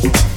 Bye.